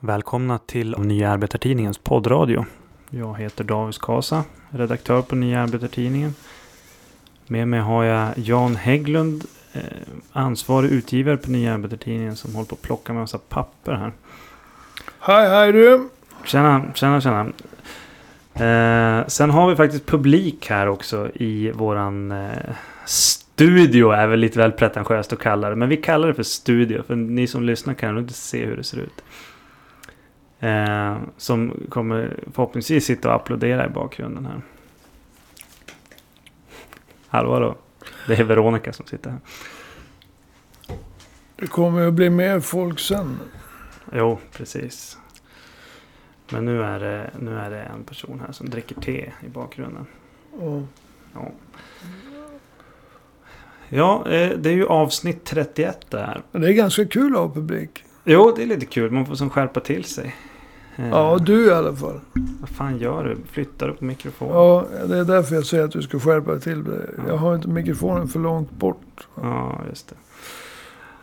Välkomna till Nya Arbetartidningens poddradio. Jag heter David Kasa, redaktör på Nya Arbetartidningen. Med mig har jag Jan Hägglund, eh, ansvarig utgivare på Nya Arbetartidningen som håller på att plocka med massa papper här. Hej hej du! Tjena, tjena, tjena. Eh, sen har vi faktiskt publik här också i våran eh, studio. Är väl lite väl pretentiöst att kalla det. Men vi kallar det för studio. För ni som lyssnar kan nog inte se hur det ser ut. Eh, som kommer förhoppningsvis sitta och applådera i bakgrunden här. Hallå, hallå. Det är Veronica som sitter här. Det kommer att bli mer folk sen. Jo, precis. Men nu är, det, nu är det en person här som dricker te i bakgrunden. Och Ja, ja eh, det är ju avsnitt 31 det här. det är ganska kul att ha publik. Jo, det är lite kul. Man får som skärpa till sig. Eh, Ja, du i alla fall. Vad fan gör du? Flyttar du på mikrofonen? Ja, det är därför jag säger att du ska skärpa dig till det. Jag har inte mikrofonen för långt bort. Ja, just det.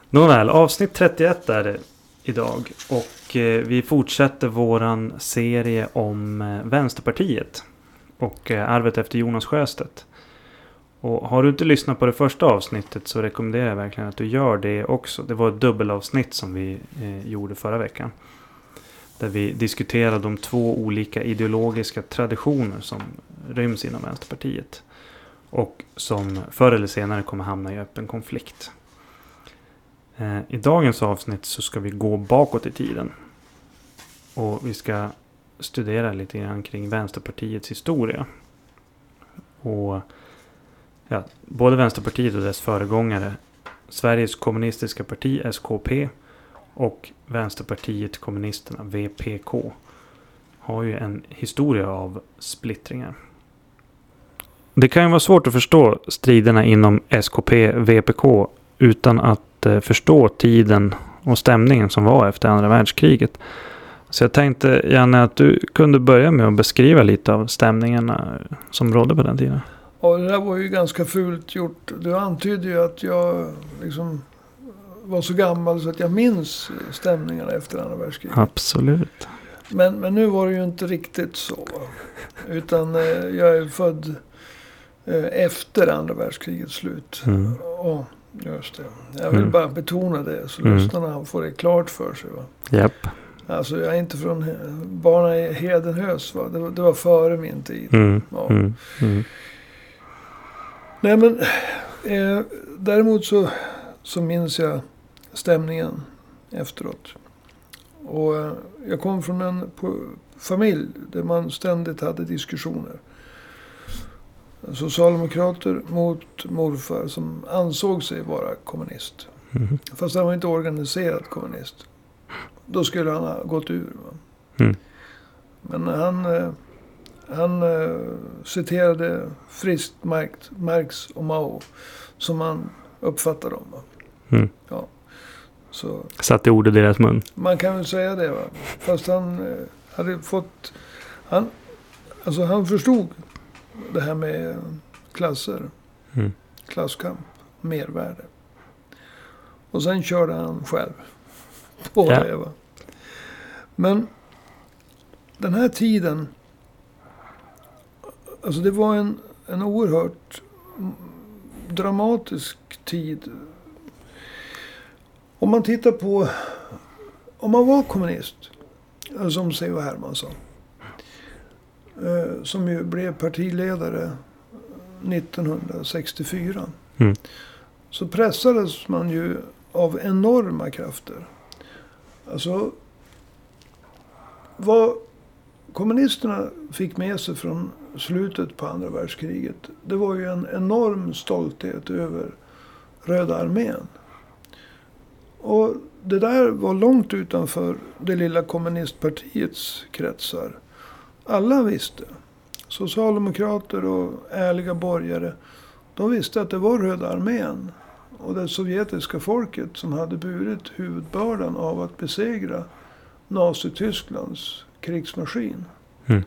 Nåväl, avsnitt 31 är det idag. Och eh, vi fortsätter våran serie om eh, Vänsterpartiet. Och eh, arvet efter Jonas Sjöstedt. Och har du inte lyssnat på det första avsnittet så rekommenderar jag verkligen att du gör det också. Det var ett dubbelavsnitt som vi gjorde förra veckan. Där vi diskuterar de två olika ideologiska traditioner som ryms inom Vänsterpartiet. Och som förr eller senare kommer hamna i öppen konflikt. Eh, I dagens avsnitt så ska vi gå bakåt i tiden. Och vi ska studera lite grann kring Vänsterpartiets historia. Och ja, både Vänsterpartiet och dess föregångare Sveriges kommunistiska parti, SKP och Vänsterpartiet kommunisterna, VPK har ju en historia av splittringar. Det kan ju vara svårt att förstå striderna inom SKP, VPK utan att eh, förstå tiden och stämningen som var efter andra världskriget. Så jag tänkte Janne att du kunde börja med att beskriva lite av stämningarna eh, som rådde på den tiden. Ja, det där var ju ganska fult gjort. Du antydde ju att jag liksom var så gammal så att jag minns stämningarna efter andra världskriget. Absolut. Men, men nu var det ju inte riktigt så. Utan eh, jag är född eh, efter andra världskrigets slut. Mm. Ja, just det. Jag vill Mm. bara betona det så Mm. lyssnarna får det klart för sig. Va? Japp. Alltså jag är inte från barna i Hedenhös. Va? Det, var, det var före min tid. Mm. Ja. Mm. Mm. Nej men eh, däremot så, så minns jag stämningen efteråt. Och eh, jag kom från en familj där man ständigt hade diskussioner. Socialdemokrater mot morfar som ansåg sig vara kommunist. Mm. Fast han var inte organiserad kommunist. Då skulle han ha gått ur. Mm. Men han, eh, han eh, citerade friskt Marx, och Mao. Som han uppfattade dem. Mm. Så Satte ord i deras mun. man kan väl säga det. Va? Fast han eh, hade fått... Han, alltså han förstod det här med eh, klasser. Mm. Klasskamp. Mervärde. Och sen körde han själv. På Ja. det va. Men den här tiden. Alltså det var en, en oerhört dramatisk tid. Om man tittar på. Om man var kommunist. eh, Som C.H. Hermansson. eh, Som ju blev partiledare 1964. Mm. Så pressades man ju av enorma krafter. Alltså. Vad kommunisterna fick med sig från slutet på andra världskriget. Det var ju en enorm stolthet över Röda armén. Och det där var långt utanför det lilla kommunistpartiets kretsar. Alla visste. Socialdemokrater och ärliga borgare. De visste att det var Röda armén och det sovjetiska folket som hade burit huvudbördan av att besegra Nazitysklands krigsmaskin. Mm.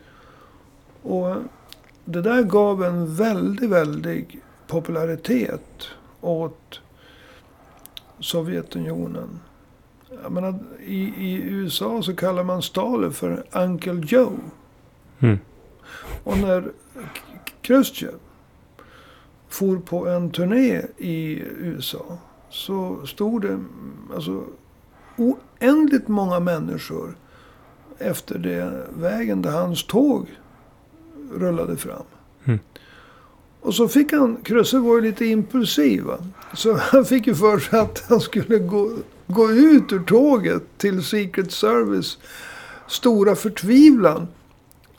Och det där gav en väldigt, väldig popularitet åt Sovjetunionen. Jag menar, i, I USA så kallar man Stalin för Uncle Joe. Mm. Och när Khrushchev for på en turné i USA. Så stod det alltså, oändligt många människor efter det vägen där hans tåg rullade fram. Och så fick han, Kruse var ju lite impulsiv. Va? Så han fick ju för sig att han skulle gå, gå ut ur tåget till Secret Service stora förtvivlan.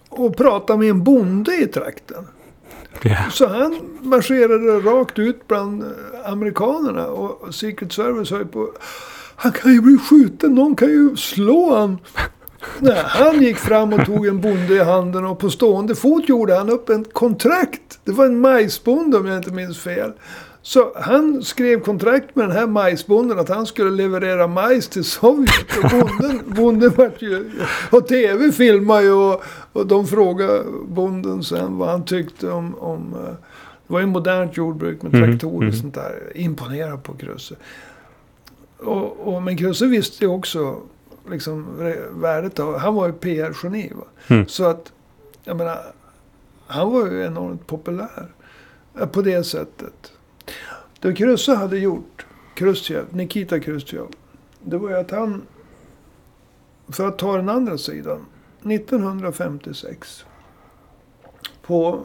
Och prata med en bonde i trakten. Ja. Så han marscherade rakt ut bland eh, amerikanerna. Och Secret Service höll på. Han kan ju bli skjuten. Någon kan ju slå han. Nej, han gick fram och tog en bonde i handen. Och på stående fot gjorde han upp en kontrakt. Det var en majsbonde om jag inte minns fel. Så han skrev kontrakt med den här majsbonden att han skulle leverera majs till Sovjet. Och bonden, bonden vart ju... Och tv filmade ju och, och de frågade bonden sen vad han tyckte om... om eh, det var ju modernt jordbruk med Mhm, traktorer och mhm. sånt där. Imponerad på Krusse. Och, och, men Krusse visste ju också liksom värdet av... Han var ju PR-geni. Mm. Så att, jag menar, han var ju enormt populär. eh, På det sättet. Det Krusse hade gjort, Khrushchev, Nikita Khrushchev. Det var ju att han, för att ta den andra sidan. 1956. På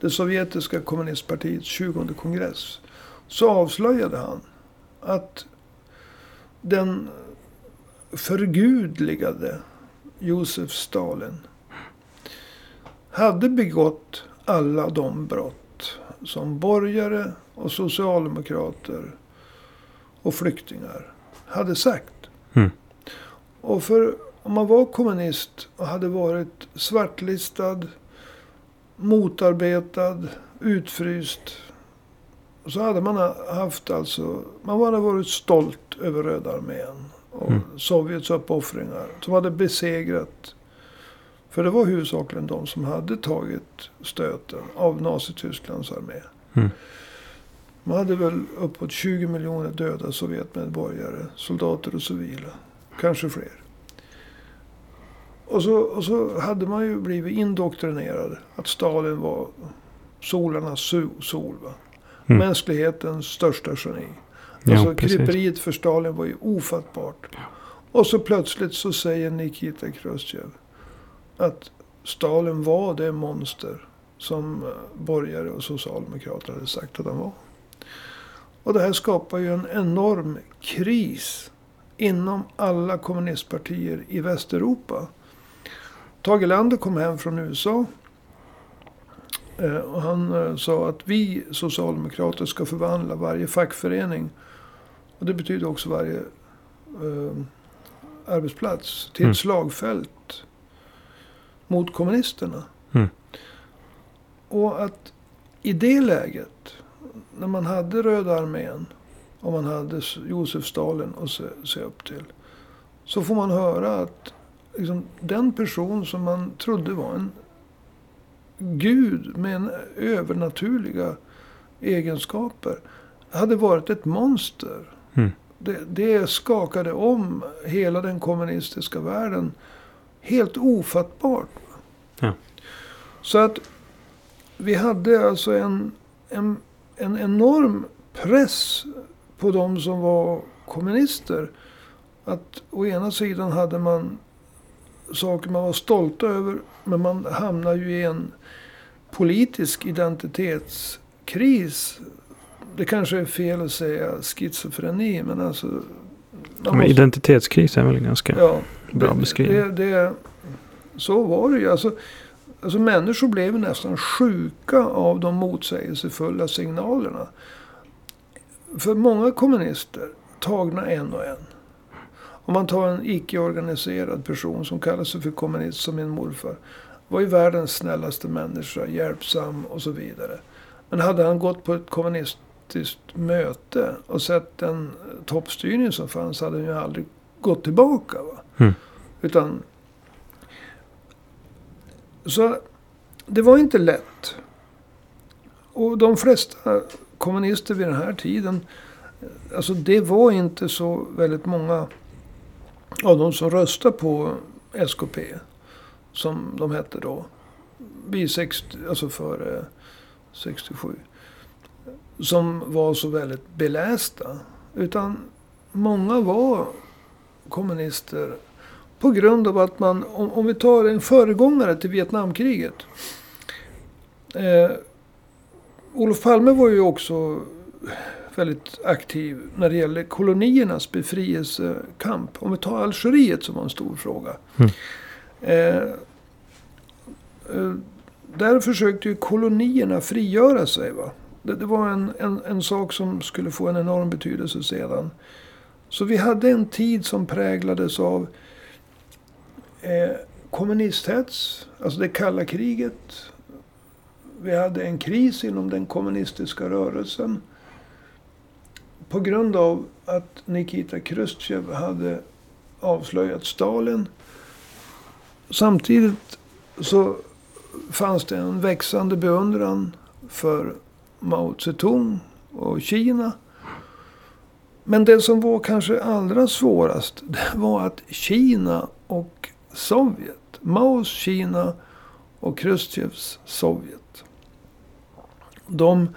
det sovjetiska kommunistpartiets 20 kongress. Så avslöjade han att den förgudligade Josef Stalin hade begått alla de brott som borgare och socialdemokrater och flyktingar hade sagt. Mm. Och för om man var kommunist och hade varit svartlistad, motarbetad, utfryst. Så hade man haft alltså, man hade varit stolt över Röda armén. Och Mm. Sovjets uppoffringar. Som hade besegrat. För det var huvudsakligen de som hade tagit stöten av Nazitysklands armé. Mm. Man hade väl uppåt 20 miljoner döda Sovjetmedborgare. Soldater och civila. Kanske fler. Och så, och så hade man ju blivit indoktrinerad. Att Stalin var solarnas so- sol. Va? Mm. Mänsklighetens största geni. Ja, alltså precis. kryperiet för Stalin var ju ofattbart. Och så plötsligt så säger Nikita Khrushchev att Stalin var det monster som eh, borgare och socialdemokrater hade sagt att han var. Och det här skapar ju en enorm kris inom alla kommunistpartier i Västeuropa. Tage Erlander kom hem från USA. eh, Och han eh, sa att vi socialdemokrater ska förvandla varje fackförening. Och det betyder också varje eh, arbetsplats till Mm. ett slagfält mot kommunisterna. Mm. Och att i det läget, när man hade Röda armén och man hade Josef Stalin att se, se upp till. Så får man höra att liksom, den person som man trodde var en gud med en övernaturliga egenskaper hade varit ett monster. Mm. Det, det skakade om hela den kommunistiska världen. Helt ofattbart. Ja. Så att vi hade alltså en, en, en enorm press på de som var kommunister. Att å ena sidan hade man saker man var stolta över. Men man hamnar ju i en politisk identitetskris. Det kanske är fel att säga schizofreni. Men alltså. Men måste- identitetskris är väl ganska Ja, bra beskrivning. Det, det, så var det ju. Alltså, alltså människor blev nästan sjuka av de motsägelsefulla signalerna. För många kommunister, tagna en och en. Om man tar en icke-organiserad person som kallar sig för kommunist som min morfar. Var ju världens snällaste människa, hjälpsam och så vidare. Men hade han gått på ett kommunistiskt möte och sett den toppstyrning som fanns hade han ju aldrig gått tillbaka. Va? Mm. Utan... Så det var inte lätt. Och de flesta kommunister vid den här tiden Alltså det var inte så väldigt många av de som röstade på SKP. Som de hette då. Vid 60, alltså före 67. Som var så väldigt belästa. Utan många var kommunister. På grund av att man, om, om vi tar en föregångare till Vietnamkriget. Eh, Olof Palme var ju också väldigt aktiv när det gäller koloniernas befrielsekamp. Om vi tar Algeriet som var en stor fråga. Mm. Eh, eh, där försökte ju kolonierna frigöra sig. Va? Det, det var en, en, en sak som skulle få en enorm betydelse sedan. Så vi hade en tid som präglades av eh, kommunisthets, alltså det kalla kriget. Vi hade en kris inom den kommunistiska rörelsen. På grund av att Nikita Khrushchev hade avslöjat Stalin. Samtidigt så fanns det en växande beundran för Mao Zedong och Kina. Men det som var kanske allra svårast, det var att Kina och Sovjet, Maos Kina och Khrushchevs Sovjet, de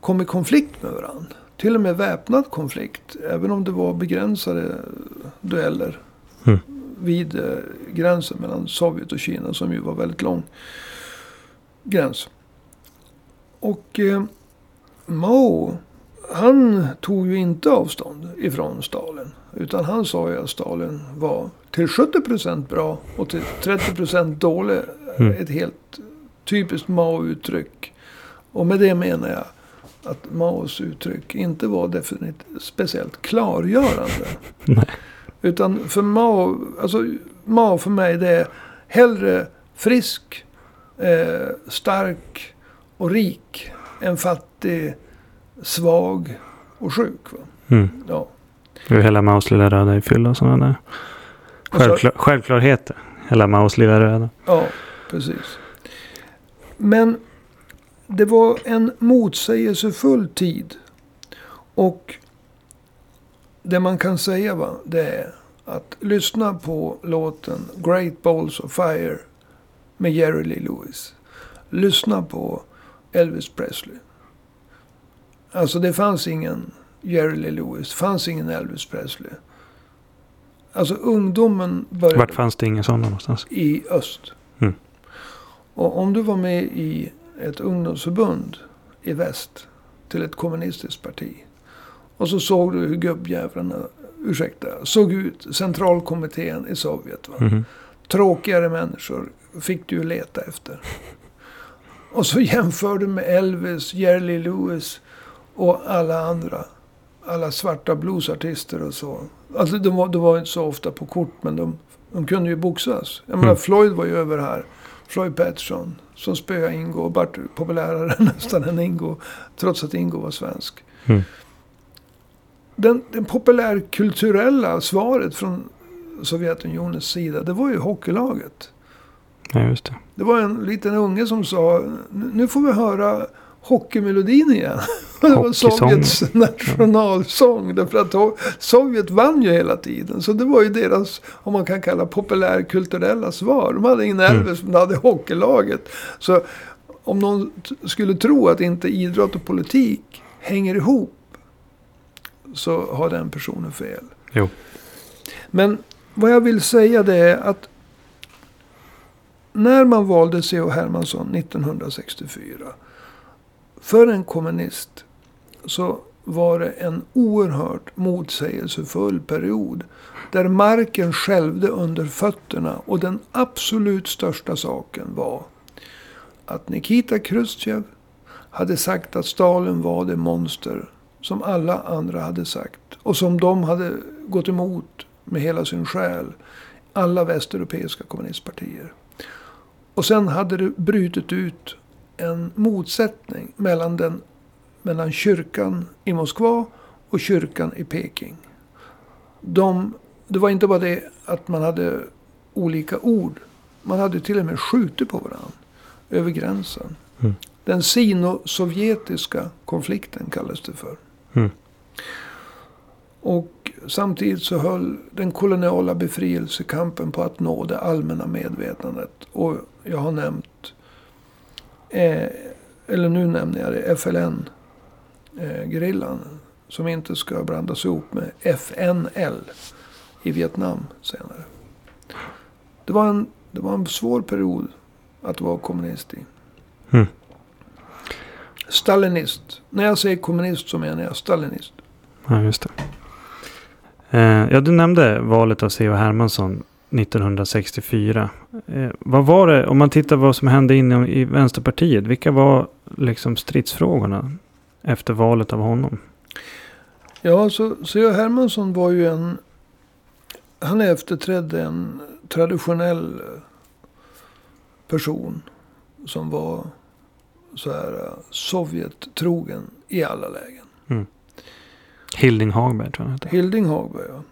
kom i konflikt med varandra. Till och med väpnad konflikt, även om det var begränsade dueller. Mm. Vid eh, gränsen mellan Sovjet och Kina som ju var väldigt lång gräns. Och eh, Mao, han tog ju inte avstånd ifrån Stalin. Utan han sa ju att Stalin var till 70% bra och till 30% dålig. Mm. Ett helt typiskt Mao-uttryck. Och med det menar jag att Maos uttryck inte var definitivt speciellt klargörande. Nej. Utan för Mao, alltså Mao för mig det är hellre frisk, eh, stark och rik än fattig, svag och sjuk. Va? Mm. Ja. Och hela Maus lilla röda är fylld av sådana där självklar, självklarheter. Hela Maus lilla röda. Ja, precis. Men det var en motsägelsefull tid. Och det man kan säga va, det är att lyssna på låten Great Balls of Fire med Jerry Lee Lewis. Lyssna på Elvis Presley. Alltså det fanns ingen Jerry Lee Lewis, det fanns ingen Elvis Presley. Alltså ungdomen började Vart fanns det ingen sådana någonstans? i öst. Mm. Och om du var med i ett ungdomsförbund i väst till ett kommunistiskt parti. Och så såg du hur gubbjävlarna, ursäkta, såg ut. Centralkommittén i Sovjet. Va? Mhm. Tråkigare människor fick du leta efter. Och så jämför du med Elvis, Jerry Lewis och alla andra. Alla svarta bluesartister och så. Alltså de var, de var inte så ofta på kort men de, de kunde ju boxas. Jag menar Mm. Floyd var ju över här. Floyd Patterson som spöade Ingo och vart populärare nästan än Ingo. Trots att Ingo var svensk. Mm. Den, den populärkulturella svaret från Sovjetunionens sida det var ju hockeylaget. Ja, just det. Det var en liten unge som sa, nu får vi höra hockeymelodin igen. Det var. Sovjets nationalsång. Därför att Sovjet vann ju hela tiden. Så det var ju deras, om man kan kalla populärkulturella svar. De hade ingen Mm. Elvis, men de hade hockeylaget. Så om någon skulle tro att inte idrott och politik hänger ihop. Så har den personen fel. Jo. Men vad jag vill säga det är att när man valde C.H. Hermansson 1964 för en kommunist så var det en oerhört motsägelsefull period. Där marken skälvde under fötterna och den absolut största saken var att Nikita Khrushchev hade sagt att Stalin var det monster som alla andra hade sagt. Och som de hade gått emot med hela sin själ. Alla västeuropeiska kommunistpartier. Och sen hade det brutit ut en motsättning mellan, den, mellan kyrkan i Moskva och kyrkan i Peking. De, det var inte bara det att man hade olika ord. Man hade till och med skjutit på varandra över gränsen. Mm. Den sino-sovjetiska konflikten kallas det för. Mm. Och samtidigt så höll den koloniala befrielsekampen på att nå det allmänna medvetandet. Och jag har nämnt, eh, eller nu nämner jag det, FLN-gerillan. Eh, som inte ska blandas ihop med FNL i Vietnam senare. Det var en, det var en svår period att vara kommunist i. Mm. Stalinist. När jag säger kommunist så menar jag stalinist. Ja, just det. Eh, ja, du nämnde valet av C.H. Hermansson 1964. Eh, vad var det, om man tittar vad som hände inom i Vänsterpartiet, vilka var liksom stridsfrågorna efter valet av honom? Ja, så C.H. Hermansson var ju en... Han efterträdde en traditionell person som var så här uh, Sovjet-trogen i alla lägen. Mm. Hilding Hagberg tror jag han hette. Hilding Hagberg, ja.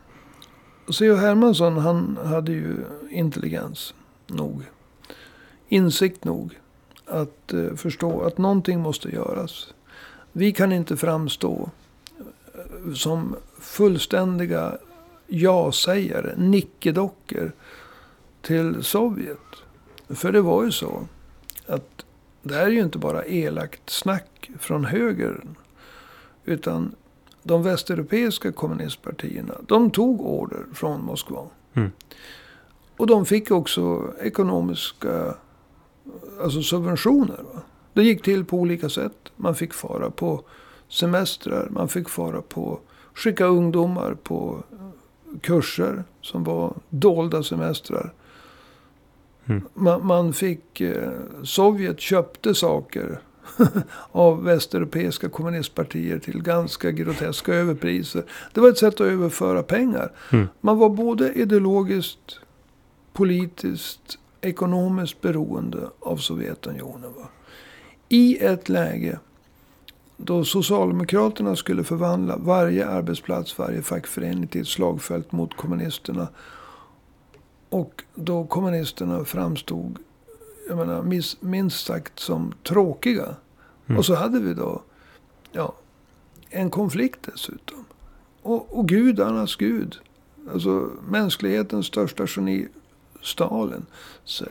C.H. Hermansson, han hade ju intelligens nog. Insikt nog. Att eh, förstå att någonting måste göras. Vi kan inte framstå eh, som fullständiga ja-sägare, nickedockor till Sovjet. För det var ju så att det här är ju inte bara elakt snack från högern. Utan de västeuropeiska kommunistpartierna, de tog order från Moskva. Mm. Och de fick också ekonomiska alltså subventioner. Va? Det gick till på olika sätt. Man fick fara på semestrar, man fick fara på, skicka ungdomar på kurser som var dolda semestrar. Mm. Man, man, fick, eh, Sovjet köpte saker av västeuropeiska kommunistpartier till ganska groteska överpriser. Det var ett sätt att överföra pengar. Mm. Man var både ideologiskt, politiskt, ekonomiskt beroende av Sovjetunionen. Va? I ett läge då Socialdemokraterna skulle förvandla varje arbetsplats, varje fackförening till ett slagfält mot kommunisterna. Och då kommunisterna framstod, jag menar, minst sagt som tråkiga. Mm. Och så hade vi då, ja, en konflikt dessutom. Och, och gudarnas gud, alltså mänsklighetens största geni, Stalin. Så,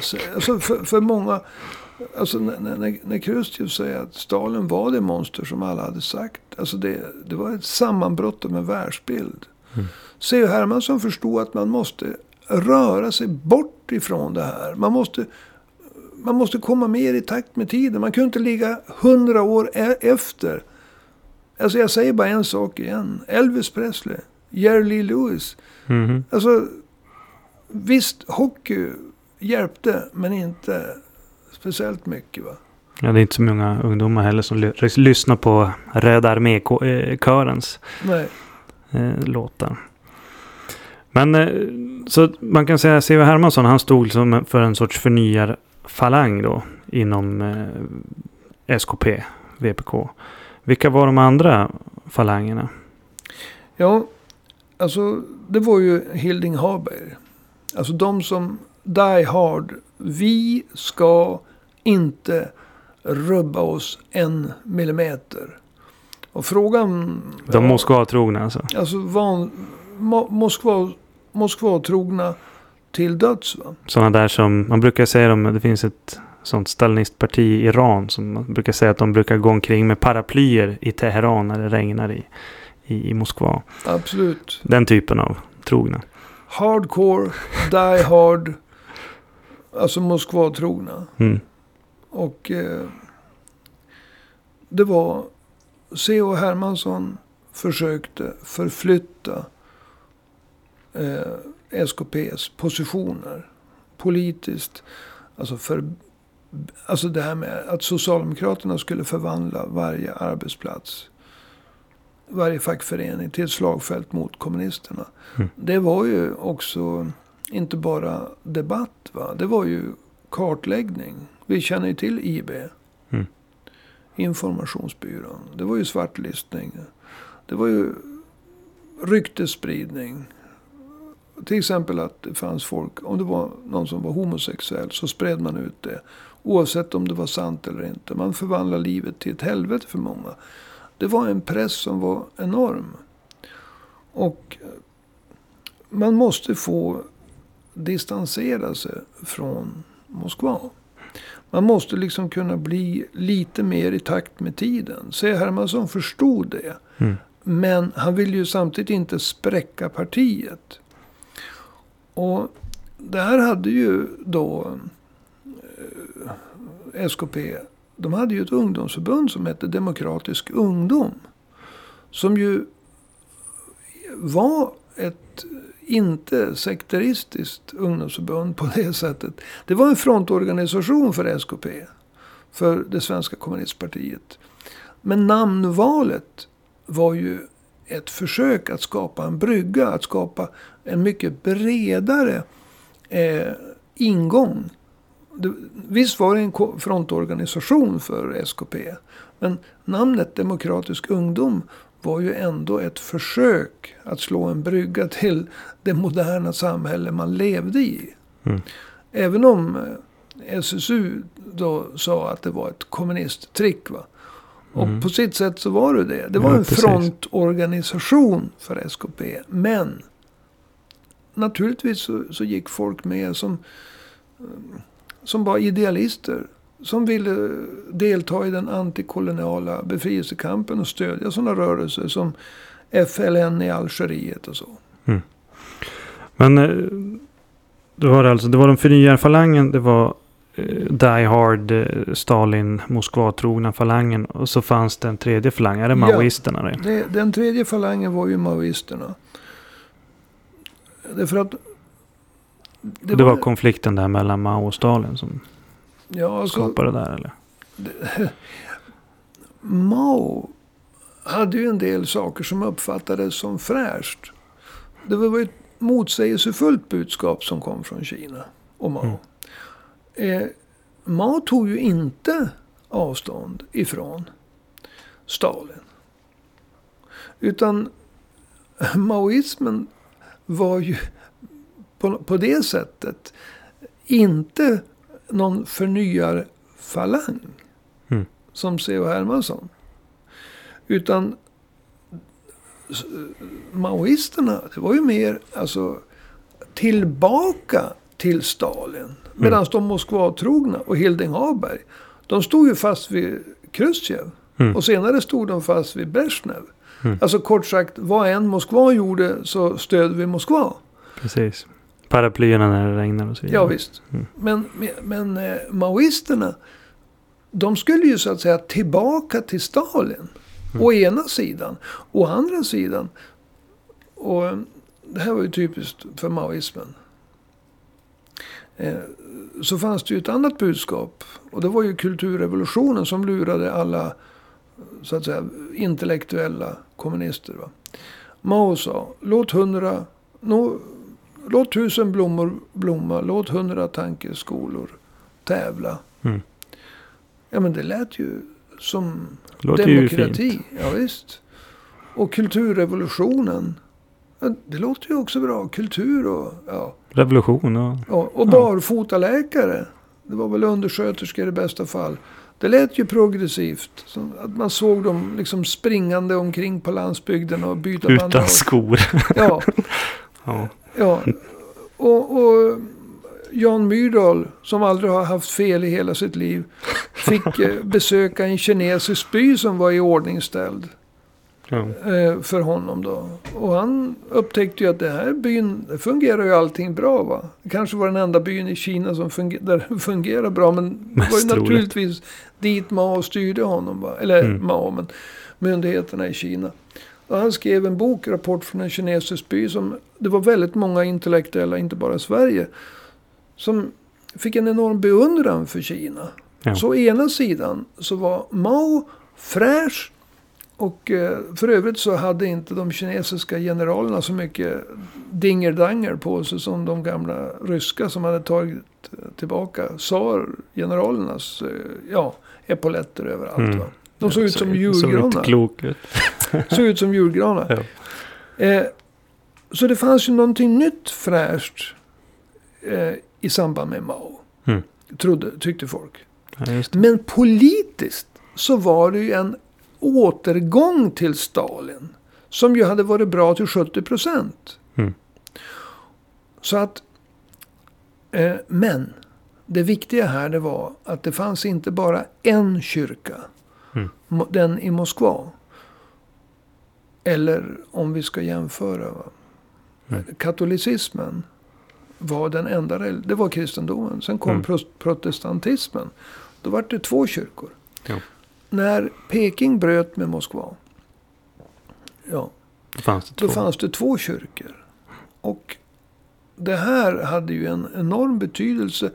så, alltså för, för många, alltså när, när, när Khrushchev säger att Stalin var det monster som alla hade sagt. Alltså det, det var ett sammanbrott med världsbild. Mm. C.H. Hermansson förstod att man måste röra sig bort ifrån det här. Man måste, man måste komma mer i takt med tiden. Man kunde inte ligga hundra år e- efter. Alltså jag säger bara en sak igen. Elvis Presley. Jerry Lee Lewis. Mm. Alltså visst, hockey hjälpte men inte speciellt mycket. va. Ja, det är inte så många ungdomar heller som lyssnar på Röda armé-körens eh, låtar. Men eh, så man kan säga att C.V. Hermansson han stod som för en sorts förnyarfalang då inom eh, SKP, VPK. Vilka var de andra falangerna? Ja, alltså det var ju Hilding Haberg. Alltså de som die hard. Vi ska inte rubba oss en millimeter. Och frågan... De Moskva-trogna alltså? Alltså van, Mo Moskva Moskva-trogna till döds. Va? Sådana där som, man brukar säga om, det finns ett sånt stalinistparti i Iran som man brukar säga att de brukar gå omkring med paraplyer i Teheran när det regnar i, i, i Moskva. Absolut. Den typen av trogna. Hardcore, die hard, alltså Moskva-trogna. Mm. Och eh, det var C.H. Hermansson försökte förflytta eh, SKPs positioner politiskt. Alltså, för, alltså det här med att Socialdemokraterna skulle förvandla varje arbetsplats. Varje fackförening till ett slagfält mot kommunisterna. Mm. Det var ju också inte bara debatt. Va? Det var ju kartläggning. Vi känner ju till IB. Mm. Informationsbyrån. Det var ju svartlistning. Det var ju ryktesspridning. Till exempel att det fanns folk, om det var någon som var homosexuell så spred man ut det. Oavsett om det var sant eller inte. Man förvandlade livet till ett helvete för många. Det var en press som var enorm. Och man måste få distansera sig från Moskva. Man måste liksom kunna bli lite mer i takt med tiden. C. Hermansson förstod det. Mm. Men han vill ju samtidigt inte spräcka partiet. Och där hade ju då eh, SKP. De hade ju ett ungdomsförbund som hette Demokratisk ungdom. Som ju var ett inte sekteristiskt ungdomsförbund på det sättet. Det var en frontorganisation för SKP. För det svenska kommunistpartiet. Men namnvalet var ju ett försök att skapa en brygga. Att skapa en mycket bredare eh, ingång. Det, visst var det en frontorganisation för SKP. Men namnet Demokratisk ungdom var ju ändå ett försök att slå en brygga till det moderna samhälle man levde i. Mm. Även om eh, SSU då sa att det var ett kommunisttrick. Va? Och Mm. på sitt sätt så var det det. Det var Ja, en precis. frontorganisation för SKP. Men naturligtvis så, så gick folk med som, eh, som var idealister. Som ville delta i den antikoloniala befrielsekampen och stödja sådana rörelser som FLN i Algeriet och så. Men eh, det var alltså, det var de förnyarfalangen, det var Die Hard, eh, Stalin, Moskva-trogna falangen och så fanns det en tredje falang. Är det Ja. maoisterna det? Det, den tredje falangen var ju maoisterna. Därför att... Det, var, konflikten där mellan Mao och Stalin som ja, alltså, skapade det där eller? Mao hade ju en del saker som uppfattades som fräscht. Det var ett motsägelsefullt budskap som kom från Kina och Mao. Eh, Mao tog ju inte avstånd ifrån Stalin. Utan maoismen var ju på, på det sättet inte någon förnyarfalang. Mm. Som C.H. Hermansson. Utan maoisterna, det var ju mer alltså tillbaka till Stalin. Medan de Moskvatrogna och Hilding Hagberg, de stod ju fast vid Khrushchev. Mm. Och senare stod de fast vid Brezhnev. Mm. Alltså kort sagt, vad än Moskva gjorde så stödde vi Moskva. Precis. Paraplyerna när det regnar och så vidare. Ja visst. Mm. Men, men eh, maoisterna, de skulle ju så att säga tillbaka till Stalin. Mm. Å ena sidan. Å andra sidan. Och eh, det här var ju typiskt för maoismen. Eh, så fanns det ju ett annat budskap. Och det var ju kulturrevolutionen som lurade alla så att säga intellektuella kommunister. Va? Mao sa, låt hundra, nå, låt tusen blommor blomma, låt hundra tankeskolor tävla. Mm. Ja men det lät ju som Låter ju demokrati. fint. Ja, visst. Och kulturrevolutionen. Det låter ju också bra. Kultur och, ja, Revolution och... ja, och barfotaläkare. Det var väl undersköterskor i bästa fall. Det lät ju progressivt. Att man såg dem liksom springande omkring på landsbygden och byta Utan bandage. skor. Ja, ja. ja. Och, och Jan Myrdal, som aldrig har haft fel i hela sitt liv, fick eh, besöka en kinesisk by som var i ordningställd. Ja. eh, för honom då. Och han upptäckte ju att det här byn, fungerar ju allting bra va. Det kanske var den enda byn i Kina som funger, där fungerar bra. Men det var ju troligt. naturligtvis dit Mao styrde honom va. Eller Mm. Mao, men myndigheterna i Kina. Och han skrev en bok, Rapport från en kinesisk by. Som, det var väldigt många intellektuella, inte bara i Sverige. Som fick en enorm beundran för Kina. Ja. Så å ena sidan så var Mao fräsch. Och eh, för övrigt så hade inte de kinesiska generalerna så mycket dingerdanger på sig som de gamla ryska som hade tagit eh, tillbaka tsar-generalernas eh, ja, epauletter överallt. Mm. Va? De såg ut som Såg inte julgranar. klok ut. Såg ut som julgranar. Ja. Eh, så det fanns ju någonting nytt fräscht eh, i samband med Mao. Mm. Trodde, tyckte folk. Ja. Men politiskt så var det ju en återgång till Stalin. Som ju hade varit bra till 70 procent. Mm. Så att, eh, men det viktiga här det var att det fanns inte bara en kyrka. Mm. Den i Moskva. Eller om vi ska jämföra. Mm. Katolicismen var den enda, det var kristendomen. Sen kom Mm. protestantismen. Då var det två kyrkor. Jo. När Peking bröt med Moskva. Ja, Då fanns det då två. fanns det två kyrkor. Och det här hade ju en enorm betydelse.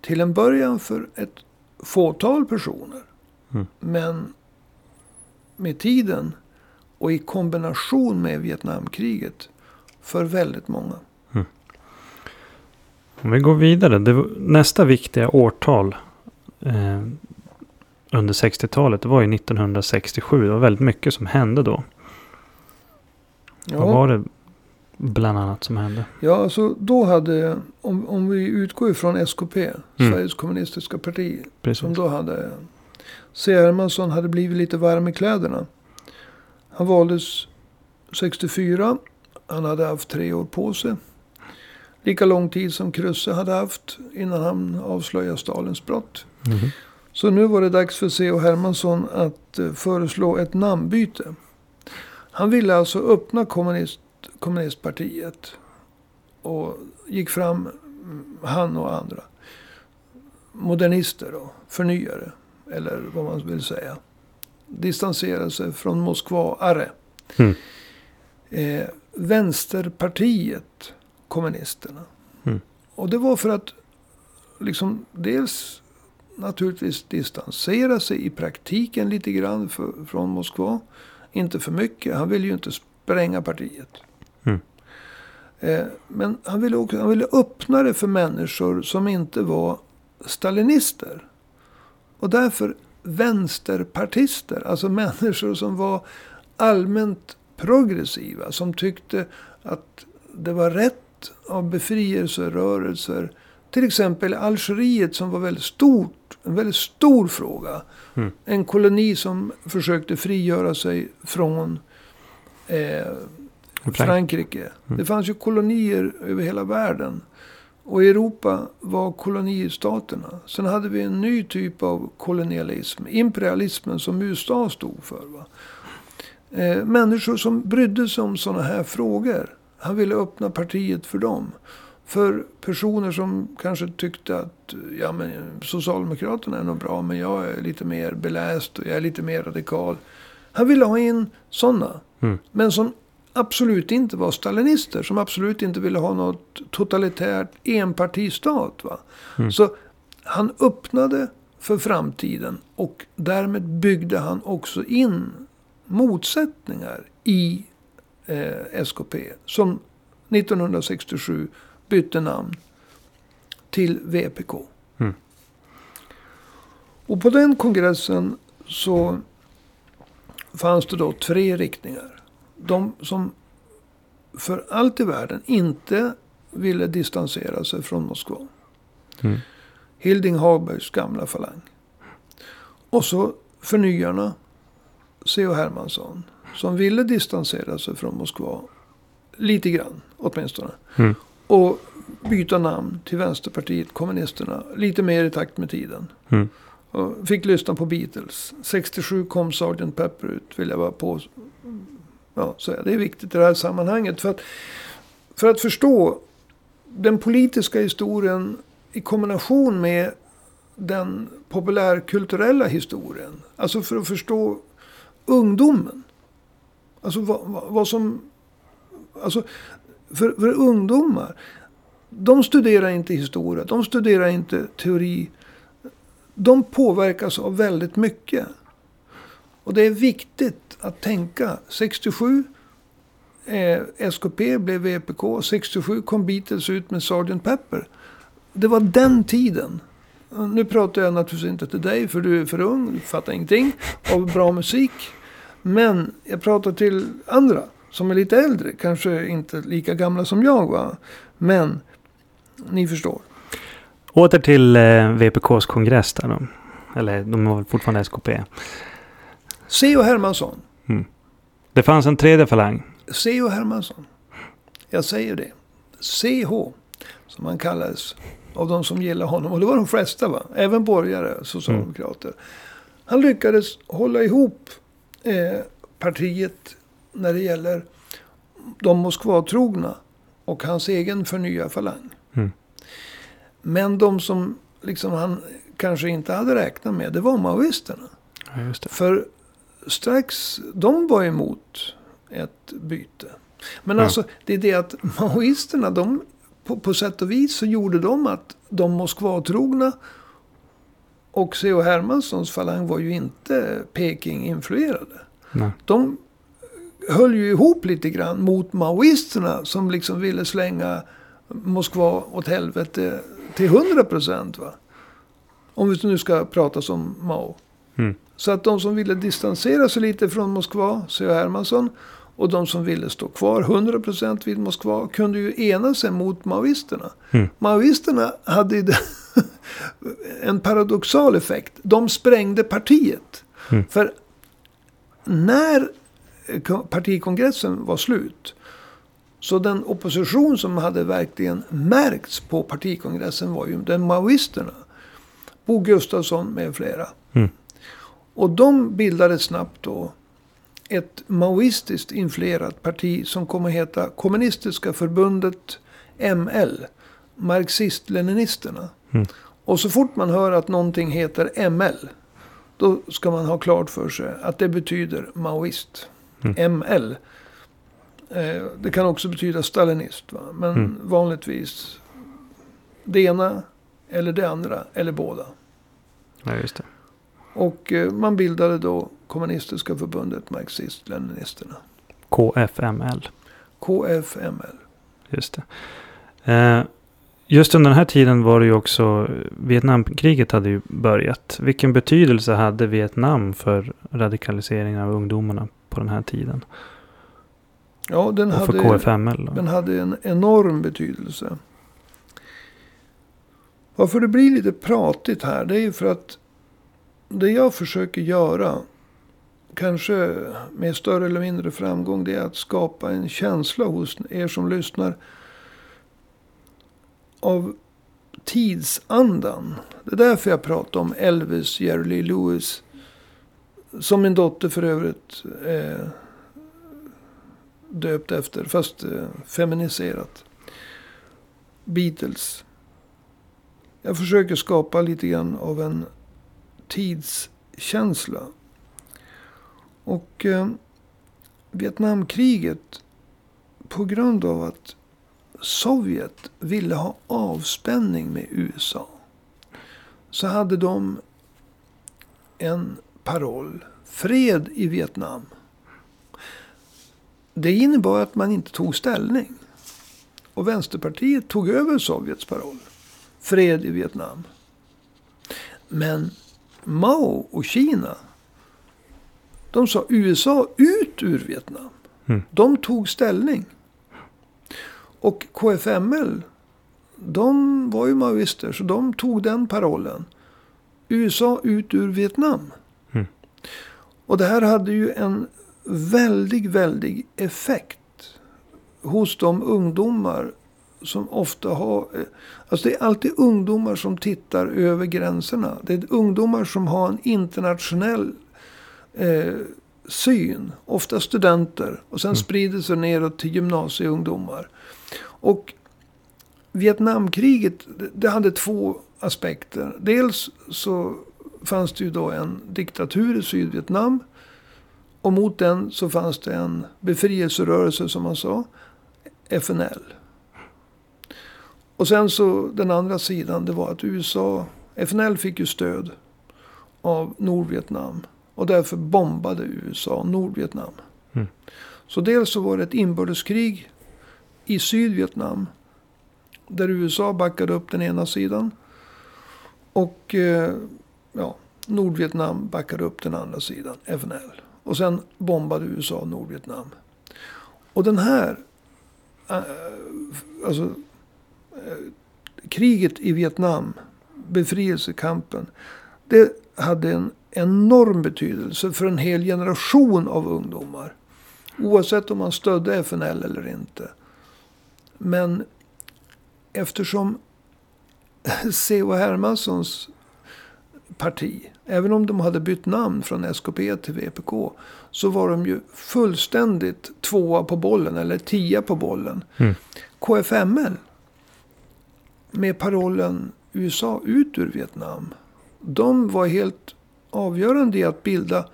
Till en början för ett fåtal personer. Mm. Men med tiden och i kombination med Vietnamkriget för väldigt många. Om vi går vidare. Det nästa viktiga årtal eh, under 60-talet. Det var ju 1967. Det var väldigt mycket som hände då. Vad var det bland annat som hände? Ja, alltså då hade, om, om vi utgår ifrån SKP, Mm. Sveriges kommunistiska parti, som Precis. då hade, C. Hermansson hade blivit lite varm i kläderna. Han valdes 64. Han hade haft tre år på sig. Lika lång tid som Krusse hade haft innan han avslöjade Stalins brott. Mhm. Så nu var det dags för C.H. Hermansson att eh, föreslå ett namnbyte. Han ville alltså öppna kommunist, kommunistpartiet. Och gick fram, mm, han och andra. Modernister och förnyare. Eller vad man vill säga. Distanserade sig från Moskva-arre. Mm. Eh, vänsterpartiet kommunisterna. Mm. Och det var för att liksom dels naturligtvis distansera sig i praktiken lite grann för, från Moskva. Inte för mycket. Han ville ju inte spränga partiet. Mm. Eh, men han ville, också, han ville öppna det för människor som inte var stalinister. Och därför vänsterpartister. Alltså människor som var allmänt progressiva. Som tyckte att det var rätt av befrielserörelser. Till exempel Algeriet som var väldigt stort. En väldigt stor fråga. Mm. En koloni som försökte frigöra sig från eh, Frank- Frankrike. Mm. Det fanns ju kolonier över hela världen. Och i Europa var kolonistaterna. Sen hade vi en ny typ av kolonialism. Imperialismen som USA stod för. Va? Eh, människor som brydde sig om sådana här frågor. Han ville öppna partiet för dem. För personer som kanske tyckte att ja, men Socialdemokraterna är nog bra men jag är lite mer beläst och jag är lite mer radikal. Han ville ha in sådana. Mm. Men som absolut inte var stalinister. Som absolut inte ville ha något totalitärt enpartistat. Va? Mm. Så han öppnade för framtiden. Och därmed byggde han också in motsättningar i eh, SKP. Som 1967 bytte namn till VPK. Mm. Och på den kongressen så fanns det då tre riktningar. De som för allt i världen inte ville distansera sig från Moskva. Mm. Hilding Hagbergs gamla falang. Och så förnyarna, C.H. Hermansson. Som ville distansera sig från Moskva. Lite grann åtminstone. Mm. Och byta namn till Vänsterpartiet kommunisterna. Lite mer i takt med tiden. Mm. Och fick lyssna på Beatles. 67 kom Sgt. Pepper ut, vill jag bara på. Ja, säga. Det är viktigt i det här sammanhanget. För att, för att förstå den politiska historien i kombination med den populärkulturella historien. Alltså för att förstå ungdomen. Alltså vad, vad, vad som... Alltså för, för ungdomar. De studerar inte historia. De studerar inte teori. De påverkas av väldigt mycket. Och det är viktigt att tänka. 67 eh, SKP blev VPK. 67 kom Beatles ut med Sgt. Pepper. Det var den tiden. Nu pratar jag naturligtvis inte till dig för du är för ung, du fattar ingenting av bra musik. Men jag pratar till andra som är lite äldre, kanske inte lika gamla som jag var. Men ni förstår. Åter till eh, VPKs kongress där då. Eller de var väl fortfarande SKP. C.H. Hermansson. Det fanns en tredje falang. C.H. Hermansson. Jag säger det. C.H. Som han kallades av de som gillar honom. Och det var de flesta va? Även borgare, socialdemokrater. Han lyckades hålla ihop eh, partiet när det gäller de Moskvatrogna och hans egen förnya falang. Mm. Men de som liksom han kanske inte hade räknat med, det var maoisterna. Ja. För strax, de var emot ett byte. Men Ja. alltså, det är det att maoisterna, de, på, på sätt och vis så gjorde de att de Moskvatrogna och C.H. Hermanssons falang var ju inte Peking-influerade. De höll ju ihop lite grann mot maoisterna som liksom ville slänga Moskva åt helvete till 100 procent. Om vi nu ska prata som Mao. Mm. Så att de som ville distansera sig lite från Moskva, C.H. Hermansson, och de som ville stå kvar 100% vid Moskva kunde ju ena sig mot maoisterna. Mm. Maoisterna hade en paradoxal effekt. De sprängde partiet. Mm. För när partikongressen var slut. Så den opposition som hade verkligen märkts på partikongressen var ju den maoisterna. Bo Gustafsson med flera. Mm. Och de bildade snabbt då ett maoistiskt influerat parti som kommer att heta Kommunistiska förbundet ML. Marxist-leninisterna. Mm. Och så fort man hör att någonting heter ML. Då ska man ha klart för sig att det betyder maoist. Mm. ML. Eh, det kan också betyda stalinist. Va? Men Mm. vanligtvis det ena eller det andra eller båda. Ja, just det. Och eh, man bildade då Kommunistiska förbundet Marxist-Leninisterna. KFML. KFML. Just det. Eh, just under den här tiden var det ju också Vietnamkriget hade ju börjat. Vilken betydelse hade Vietnam för radikaliseringen av ungdomarna på den här tiden? Ja, den Och hade, KFML? Den hade en enorm betydelse. Varför det blir lite pratigt här, det är ju för att det jag försöker göra, kanske med större eller mindre framgång, det är att skapa en känsla hos er som lyssnar av tidsandan. Det är därför jag pratar om Elvis, Jerry Lee Lewis, som min dotter för övrigt är döpt efter, fast eh, feminiserat. Beatles. Jag försöker skapa lite grann av en tidskänsla. Och eh, Vietnamkriget, på grund av att Sovjet ville ha avspänning med USA. Så hade de en paroll. Fred i Vietnam. Det innebar att man inte tog ställning. Och Vänsterpartiet tog över Sovjets paroll. Fred i Vietnam. Men Mao och Kina. De sa USA ut ur Vietnam. Mm. De tog ställning. Och KFML. De var ju maoister. Så de tog den parollen. USA ut ur Vietnam. Mm. Och det här hade ju en väldig, väldig effekt. Hos de ungdomar som ofta har... eh, Alltså det är alltid ungdomar som tittar över gränserna. Det är ungdomar som har en internationell eh, syn. Ofta studenter. Och sen sprider sig neråt till gymnasieungdomar. Och Vietnamkriget, det hade två aspekter. Dels så fanns det ju då en diktatur i Sydvietnam. Och mot den så fanns det en befrielserörelse som man sa. FNL. Och sen så den andra sidan det var att USA, FNL fick ju stöd av Nordvietnam. Och därför bombade USA Nordvietnam. Mm. Så dels så var det ett inbördeskrig i Sydvietnam. Där USA backade upp den ena sidan. Och eh, ja, Nordvietnam backade upp den andra sidan, FNL. Och sen bombade USA Nordvietnam. Och den här, eh, alltså eh, kriget i Vietnam, befrielsekampen. Det hade en enorm betydelse för en hel generation av ungdomar. Oavsett om man stödde FNL eller inte. Men eftersom C.H. Hermanssons parti, även om de hade bytt namn från SKP till VPK, så var de ju fullständigt tvåa på bollen, eller tia på bollen. Mm. KFML, med parollen USA ut ur Vietnam, de var helt avgörande i att bilda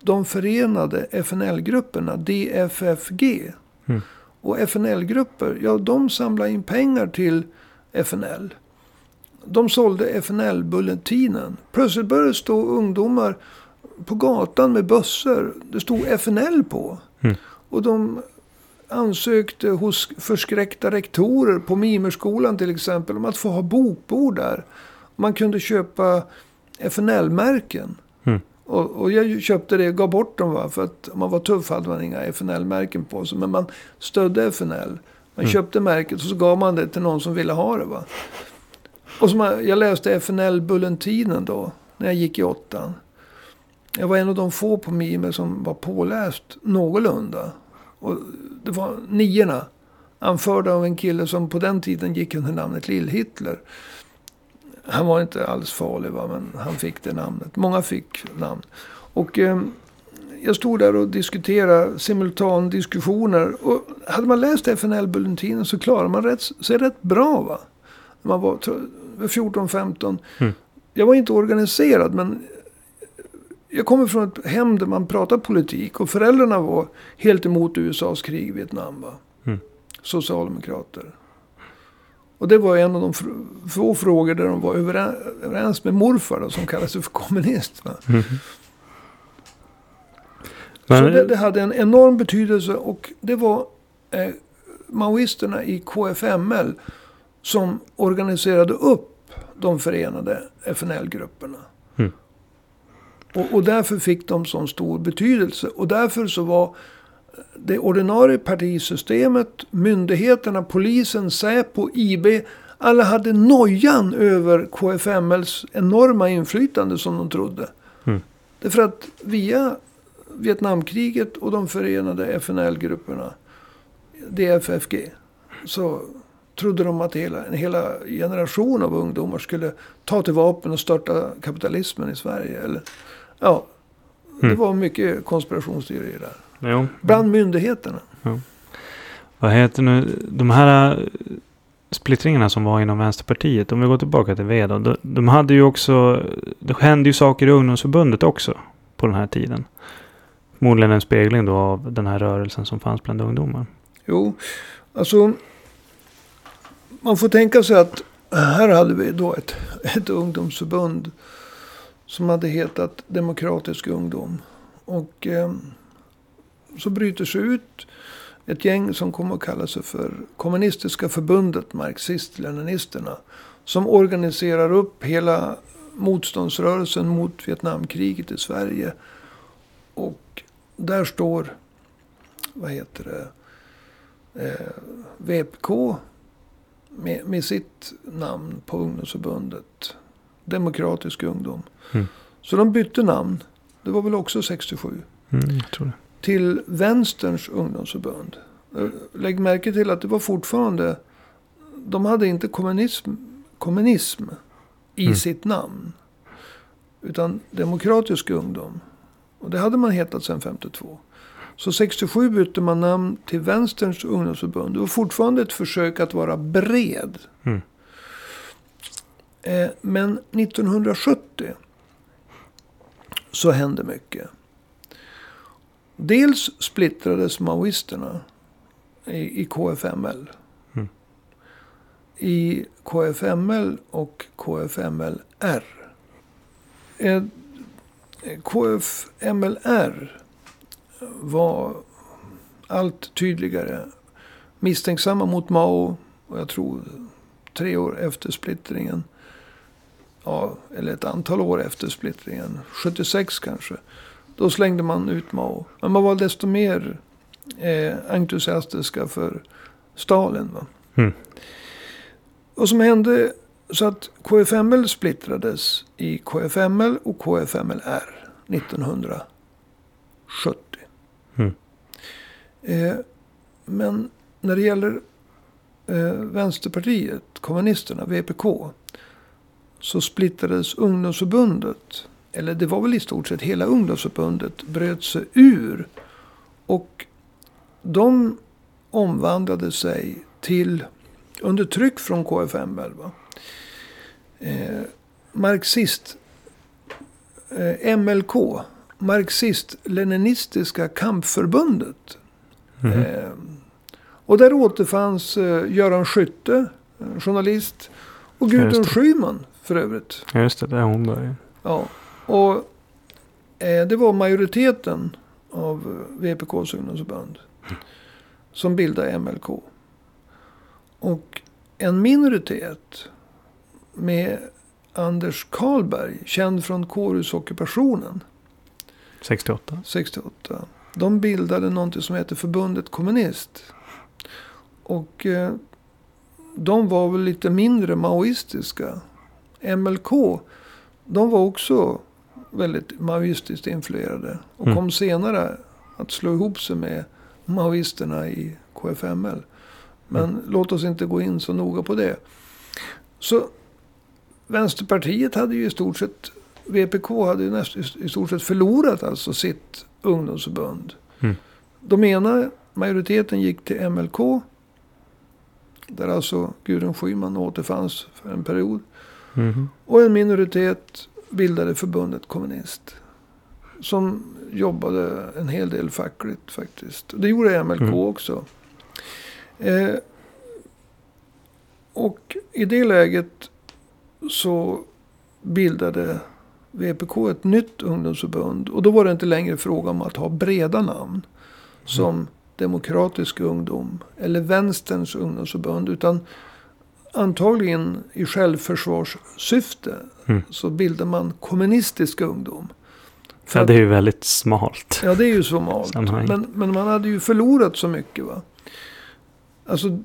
de förenade FNL-grupperna, DFFG. Mm. Och FNL-grupper, ja de samlade in pengar till FNL. De sålde FNL-bulletinen. Plötsligt började det stå ungdomar på gatan med bössor. Det stod FNL på. Mm. Och de ansökte hos förskräckta rektorer på Mimerskolan till exempel om att få ha bokbord där. Man kunde köpa FNL-märken. Mm. Och, och jag köpte det och gav bort dem. Va? För att om man var tuff hade man inga FNL-märken på sig. Men man stödde FNL. Man Mm. köpte märket och så gav man det till någon som ville ha det. Va? Och som jag, jag läste FNL-bulletinen då. När jag gick i åttan. Jag var en av de få på Mime som var påläst någorlunda. Och det var niorna. Anförda av en kille som på den tiden gick under namnet Lill-Hitler. Han var inte alls farlig va, men han fick det namnet. Många fick namn. Och eh, jag stod där och diskuterade simultandiskussioner. Och hade man läst FNL-bulletinen så klarade man rätt, sig rätt bra va. Man var tror jag, 14-15. Mm. Jag var inte organiserad men jag kommer från ett hem där man pratar politik. Och föräldrarna var helt emot USAs krig i Vietnam. Va? Mm. Socialdemokrater. Och det var en av de få frågor där de var överens, med morfar då, som kallades för kommunist. Mhm. Så det, det hade en enorm betydelse och det var eh, maoisterna i KFML som organiserade upp de förenade FNL-grupperna. Mm. Och, och därför fick de sån stor betydelse. Och därför så var det ordinarie partisystemet, myndigheterna, polisen, Säpo, IB. Alla hade nojan över KFMLs enorma inflytande som de trodde. Mm. Därför att via Vietnamkriget och de förenade FNL-grupperna, DFFG, så trodde de att hela, en hela generation av ungdomar skulle ta till vapen och störta kapitalismen i Sverige. Eller, ja, det Mm. var mycket konspirationsteorier där. jo. Bland myndigheterna. Vad heter nu, de här eh, splittringarna som var inom Vänsterpartiet, om vi går tillbaka till V då. De, de hade ju också, det hände ju saker i ungdomsförbundet också på den här tiden. Förmodligen en spegling då av den här rörelsen som fanns bland ungdomar. Jo, alltså. Man får tänka sig att här hade vi då ett, ett ungdomsförbund. Som hade hetat Demokratisk ungdom. Och eh, så bryter sig ut ett gäng som kommer att kalla sig för Kommunistiska förbundet, Marxist-Leninisterna. Som organiserar upp hela motståndsrörelsen mot Vietnamkriget i Sverige. Och där står, vad heter det, eh, VPK med, med sitt namn på ungdomsförbundet. Demokratisk ungdom. Mm. Så de bytte namn. Det var väl också 67 Mm, till Vänsterns ungdomsförbund. Eh, Lägg märke till att det var fortfarande, de hade inte kommunism, kommunism i Mm. sitt namn. Utan demokratisk ungdom. Och det hade man hetat sedan 52. Så 67 bytte man namn till Vänsterns ungdomsförbund. Det var fortfarande ett försök att vara bred. Mm. Eh, Men 1970 så hände mycket. Dels splittrades maoisterna i, i KFML. Mm. I KFML och KFMLR. Eh, KFMLR var allt tydligare misstänksamma mot Mao. Och jag tror tre år efter splittringen. Ja, eller ett antal år efter splittringen. 76 kanske. Då slängde man ut Mao. Men man var desto mer eh, entusiastiska för Stalin. Va? Mm. Vad som hände Så att KFML splittrades i KFML och KFMLR 1970. Eh, men när det gäller eh, Vänsterpartiet, kommunisterna, VPK. Så splittrades ungdomsförbundet. Eller det var väl i stort sett hela ungdomsförbundet bröt sig ur. Och de omvandlade sig till, under tryck från KFML, va? Eh, marxist, eh, MLK, Marxist-Leninistiska kampförbundet. Eh, och där återfanns eh, Göran Skytte, journalist. Och Gudrun det. Schyman för övrigt. Just det. Där hon började. Ja. Och eh, det var majoriteten av VPKs ungdomsförbund. Som bildade MLK. Och en minoritet med Anders Karlberg, känd från kårhusockupationen 68. 68. De bildade någonting som heter Förbundet Kommunist. Och eh, de var väl lite mindre maoistiska. MLK, de var också väldigt maoistiskt influerade. Och Mm. kom senare att slå ihop sig med maoisterna i KFML. Men låt oss inte gå in så noga på det. Så Vänsterpartiet hade ju i stort sett, VPK hade ju näst, i stort sett förlorat alltså sitt ungdomsförbund. Mm. De ena majoriteten gick till MLK. Där alltså Gudrun Schyman återfanns för en period. Mhm. Och en minoritet bildade förbundet Kommunist. Som jobbade en hel del fackligt faktiskt. Det gjorde MLK Mm. också. Eh, och i det läget så bildade VPK ett nytt ungdomsförbund. Och då var det inte längre fråga om att ha breda namn. Som Demokratisk ungdom eller Vänsterns ungdomsförbund. Utan antagligen i självförsvarssyfte Mm. så bildar man Kommunistisk ungdom. För Ja, det är ju väldigt smalt. Ja, det är ju så malt. Sammanhang. Men, men man hade ju förlorat så mycket. va. Alltså,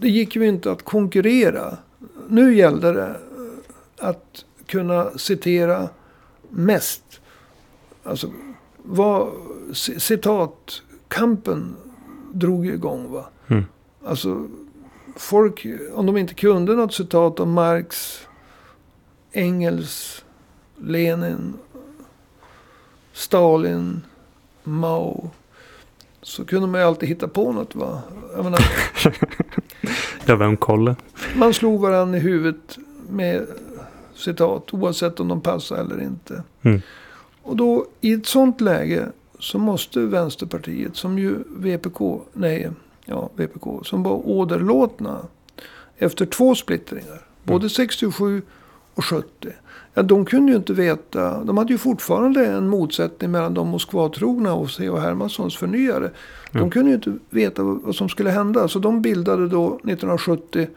det gick ju inte att konkurrera. Nu gällde det att kunna citera mest. Alltså, vad, c- citat, kampen drog ju igång. va. Mm. Alltså, folk, om de inte kunde något citat om Marx, Engels, Lenin, Stalin, Mao. Så kunde man ju alltid hitta på något va. Jag menar, Ja, vem kollar? man slog varandra i huvudet med citat. Oavsett om de passade eller inte. Mm. Och då i ett sånt läge så måste Vänsterpartiet som ju VPK, nej, ja VPK, som var åderlåtna efter två splittringar. Både 67 och 70. Ja, de kunde ju inte veta. De hade ju fortfarande en motsättning mellan de Moskvatrogna och C.H. Hermanssons förnyare. De Mm. kunde ju inte veta vad vad som skulle hända. Så de bildade då 1970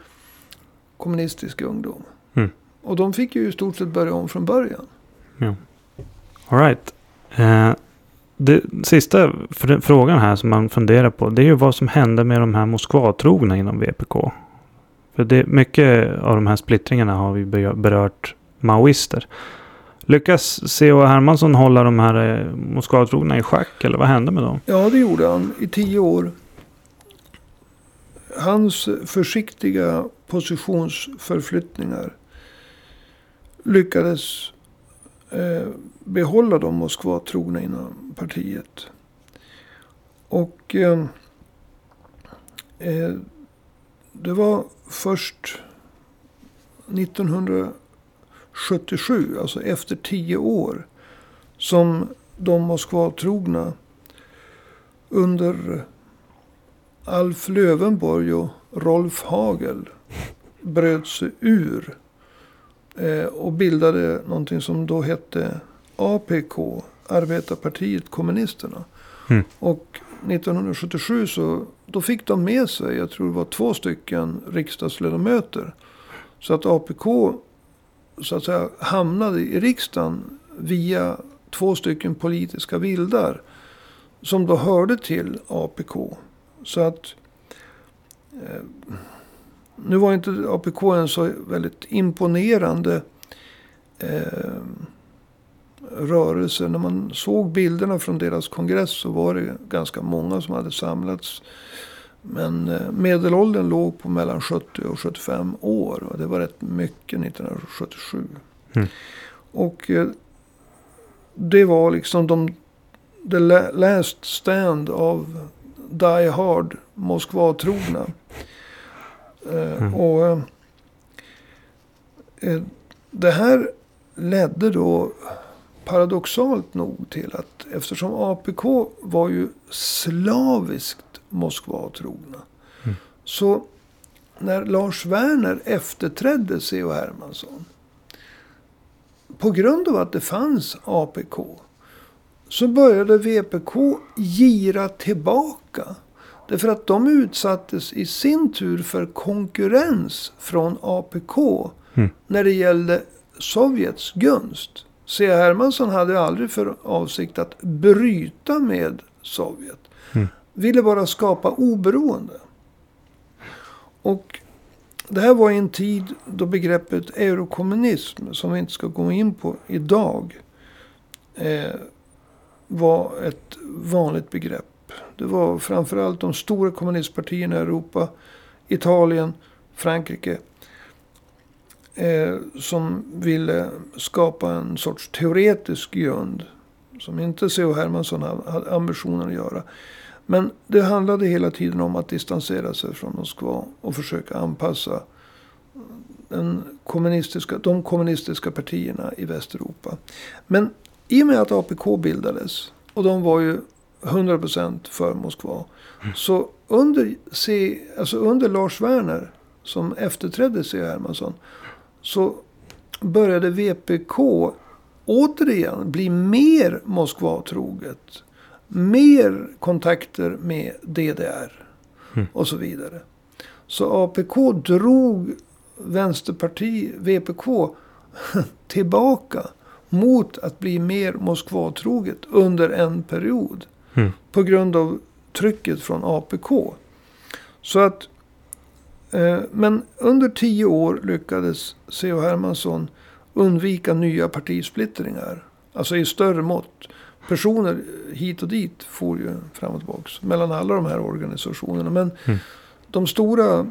Kommunistisk ungdom. Och de fick ju i stort sett börja om från början. All right. Eh, det sista fr- frågan här som man funderar på. Det är ju vad som hände med de här Moskvatrogna inom VPK. För det, mycket av de här splittringarna har vi be- berört maoister. Lyckas C.H. Hermansson hålla de här eh, Moskvatrogna i schack? Eller vad hände med dem? Ja, det gjorde han i tio år. Hans försiktiga positionsförflyttningar lyckades eh, behålla de Moskva-trogna inom partiet. Och eh, eh, det var först 1977, alltså efter tio år, som de Moskva-trogna under Alf Lövenborg och Rolf Hagel bröt sig ur och bildade någonting som då hette APK, Arbetarpartiet Kommunisterna. Mm. Och 1977 så då fick de med sig, jag tror det var två stycken riksdagsledamöter. Så att APK så att säga hamnade i riksdagen via två stycken politiska vildar. Som då hörde till APK. Så att eh, nu var inte APK en så väldigt imponerande eh, rörelse. När man såg bilderna från deras kongress så var det ganska många som hade samlats. Men eh, medelåldern låg på mellan 70 och 75 år. Och det var rätt mycket 1977. Mm. Och eh, det var liksom de, the last stand av Die Hard Moskva-trogna. Eh, Mm. Och eh, eh, det här ledde då paradoxalt nog till att eftersom APK var ju slaviskt Moskva-trogna. Mm. Så när Lars Werner efterträdde C.H. Hermansson. På grund av att det fanns APK. Så började VPK gira tillbaka. Därför att de utsattes i sin tur för konkurrens från APK. Mm. När det gällde Sovjets gunst. C.H. Hermansson hade aldrig för avsikt att bryta med Sovjet. Mm. Ville bara skapa oberoende. Och det här var i en tid då begreppet eurokommunism, som vi inte ska gå in på idag, eh, var ett vanligt begrepp. Det var framförallt de stora kommunistpartierna i Europa, Italien, Frankrike, eh, som ville skapa en sorts teoretisk grund. Som inte C.H. Hermansson hade- hade ambitionen att göra. Men det handlade hela tiden om att distansera sig från Moskva och försöka anpassa den kommunistiska, de kommunistiska partierna i Västeuropa. Men i och med att APK bildades, och de var ju 100% för Moskva. Så under, C, alltså under Lars Werner, som efterträdde C. Hermansson, så började VPK återigen bli mer Moskva-troget. Mer kontakter med DDR Mm. och så vidare. Så APK drog Vänsterparti, VPK, tillbaka mot att bli mer Moskva-troget under en period. Mm. På grund av trycket från APK. Så att, eh, men under tio år lyckades C.H. Hermansson undvika nya partisplittringar. Alltså i större mått. Personer hit och dit får ju fram och tillbaka mellan alla de här organisationerna. Men Mm. de stora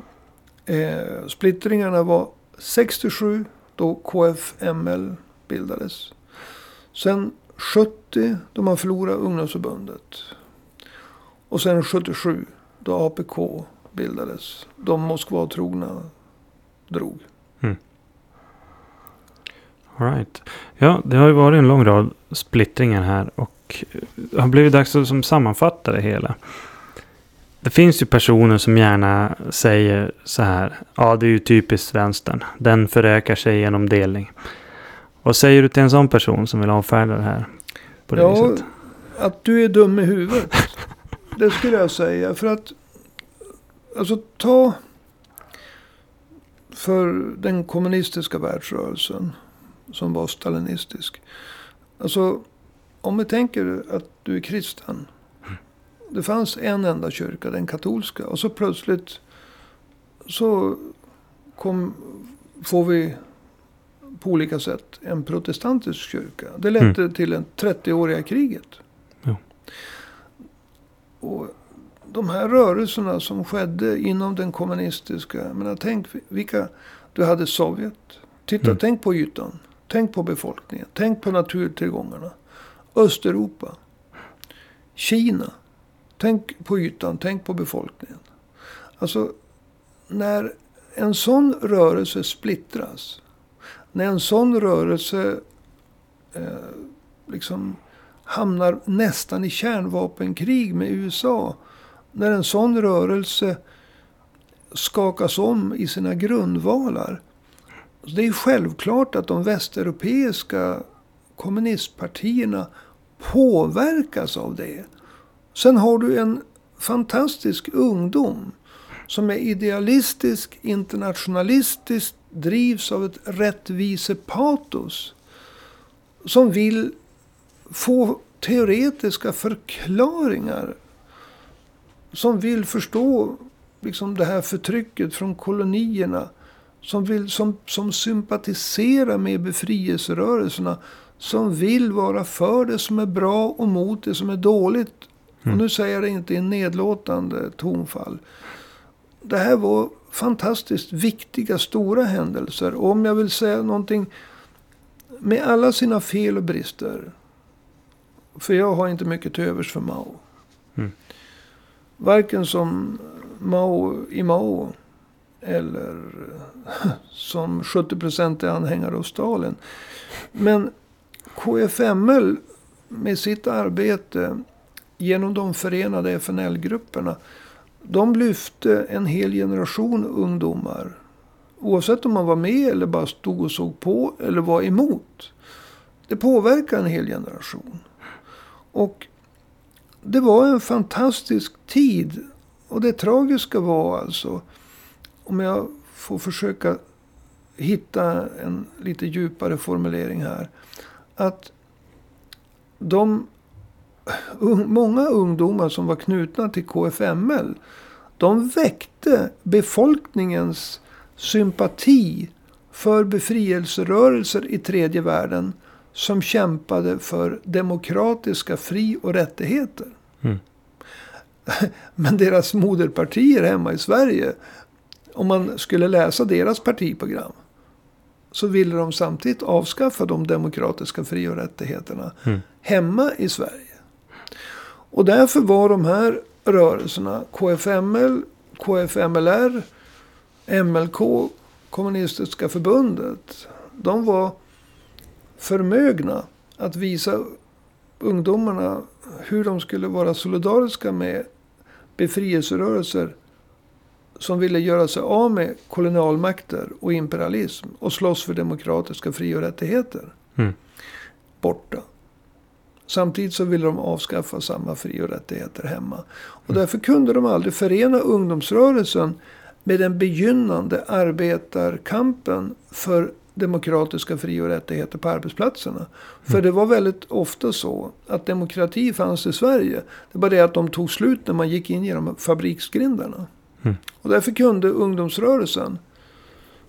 eh, splittringarna var 67 då KFML bildades. Sen 70 då man förlorade ungdomsförbundet. Och sen 77 då APK bildades. De Moskva-trogna drog. Mm. All right. Ja, det har ju varit en lång rad splittringar här och det har blivit dags att som sammanfatta det hela. Det finns ju personer som gärna säger så här. Ja, det är ju typiskt vänstern. Den förökar sig genom delning. Vad säger du till en sån person som vill avfärda det här på det Ja, viset? att du är dum i huvudet. det skulle jag säga. För att, alltså ta för den kommunistiska världsrörelsen. Som var stalinistisk. Alltså, om vi tänker att du är kristen. Det fanns en enda kyrka, den katolska. Och så plötsligt så kom, får vi på olika sätt en protestantisk kyrka. Det ledde till en 30-åriga kriget. Ja. Och de här rörelserna som skedde inom den kommunistiska. Menar, tänk vilka. Du hade Sovjet. Titta, Mm. tänk på ytan. Tänk på befolkningen. Tänk på naturtillgångarna. Östeuropa. Kina. Tänk på ytan. Tänk på befolkningen. Alltså, när en sån rörelse splittras. När en sån rörelse eh, liksom hamnar nästan i kärnvapenkrig med USA. När en sån rörelse skakas om i sina grundvalar. Det är självklart att de västeuropeiska kommunistpartierna påverkas av det. Sen har du en fantastisk ungdom som är idealistisk, internationalistisk, drivs av ett rättvisepatos. Som vill få teoretiska förklaringar. Som vill förstå liksom det här förtrycket från kolonierna. Som, vill, som, som sympatiserar med befrielserörelserna. Som vill vara för det som är bra och mot det som är dåligt. Mm. Och nu säger jag det inte i nedlåtande tonfall. Det här var fantastiskt viktiga, stora händelser. Och om jag vill säga någonting. Med alla sina fel och brister. För jag har inte mycket till övers för Mao. Mm. Varken som Mao i Mao. Eller som 70% är anhängare av Stalin. Men KFML med sitt arbete genom de förenade FNL-grupperna. De lyfte en hel generation ungdomar. Oavsett om man var med eller bara stod och såg på eller var emot. Det påverkar en hel generation. Och det var en fantastisk tid. Och det tragiska var alltså, om jag får försöka hitta en lite djupare formulering här. Att de många ungdomar som var knutna till KFML. De väckte befolkningens sympati för befrielserörelser i tredje världen. Som kämpade för demokratiska fri och rättigheter. Mm. Men deras moderpartier hemma i Sverige. Om man skulle läsa deras partiprogram. Så ville de samtidigt avskaffa de demokratiska fri och rättigheterna. Mm. Hemma i Sverige. Och därför var de här rörelserna, KFML, KFMLR, MLK, Kommunistiska förbundet. De var förmögna att visa ungdomarna hur de skulle vara solidariska med befrielserörelser som ville göra sig av med kolonialmakter och imperialism och slåss för demokratiska fri och rättigheter. Mm. Borta. Samtidigt så ville de avskaffa samma fri och rättigheter hemma. Och därför kunde de aldrig förena ungdomsrörelsen med den begynnande arbetarkampen för demokratiska fri och rättigheter på arbetsplatserna. För det var väldigt ofta så att demokrati fanns i Sverige. Det var det att de tog slut när man gick in genom fabriksgrindarna. Mm. Och därför kunde ungdomsrörelsen,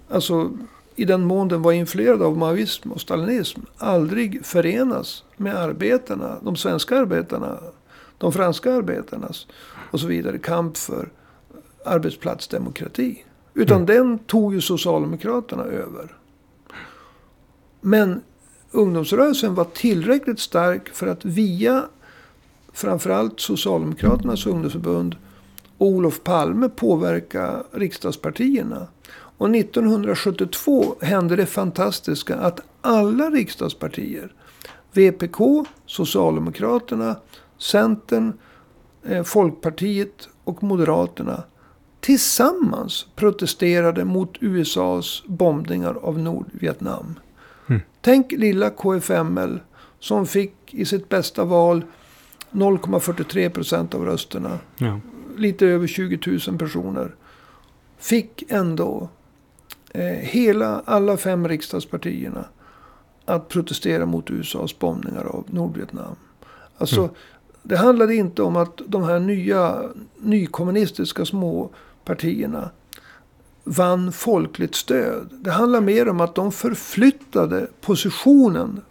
alltså i den mån den var influerad av maoism och stalinism, aldrig förenas med arbetarna, de svenska arbetarna, de franska arbetarnas och så vidare kamp för arbetsplatsdemokrati. Utan Mm. den tog ju Socialdemokraterna över. Men ungdomsrörelsen var tillräckligt stark för att via framförallt Socialdemokraternas ungdomsförbund och Olof Palme påverka riksdagspartierna. Och 1972 hände det fantastiska att alla riksdagspartier, VPK, Socialdemokraterna, Centern, eh, Folkpartiet och Moderaterna tillsammans protesterade mot USAs bombningar av Nordvietnam. Mm. Tänk lilla KFML som fick i sitt bästa val 0,43 procent av rösterna. Ja. Lite över 20 000 personer. Fick ändå eh, hela, alla fem riksdagspartierna att protestera mot USAs bombningar av Nordvietnam. Alltså, Mm. det handlade inte om att de här nya nykommunistiska små partierna vann folkligt stöd. Det handlar mer om att de förflyttade positionen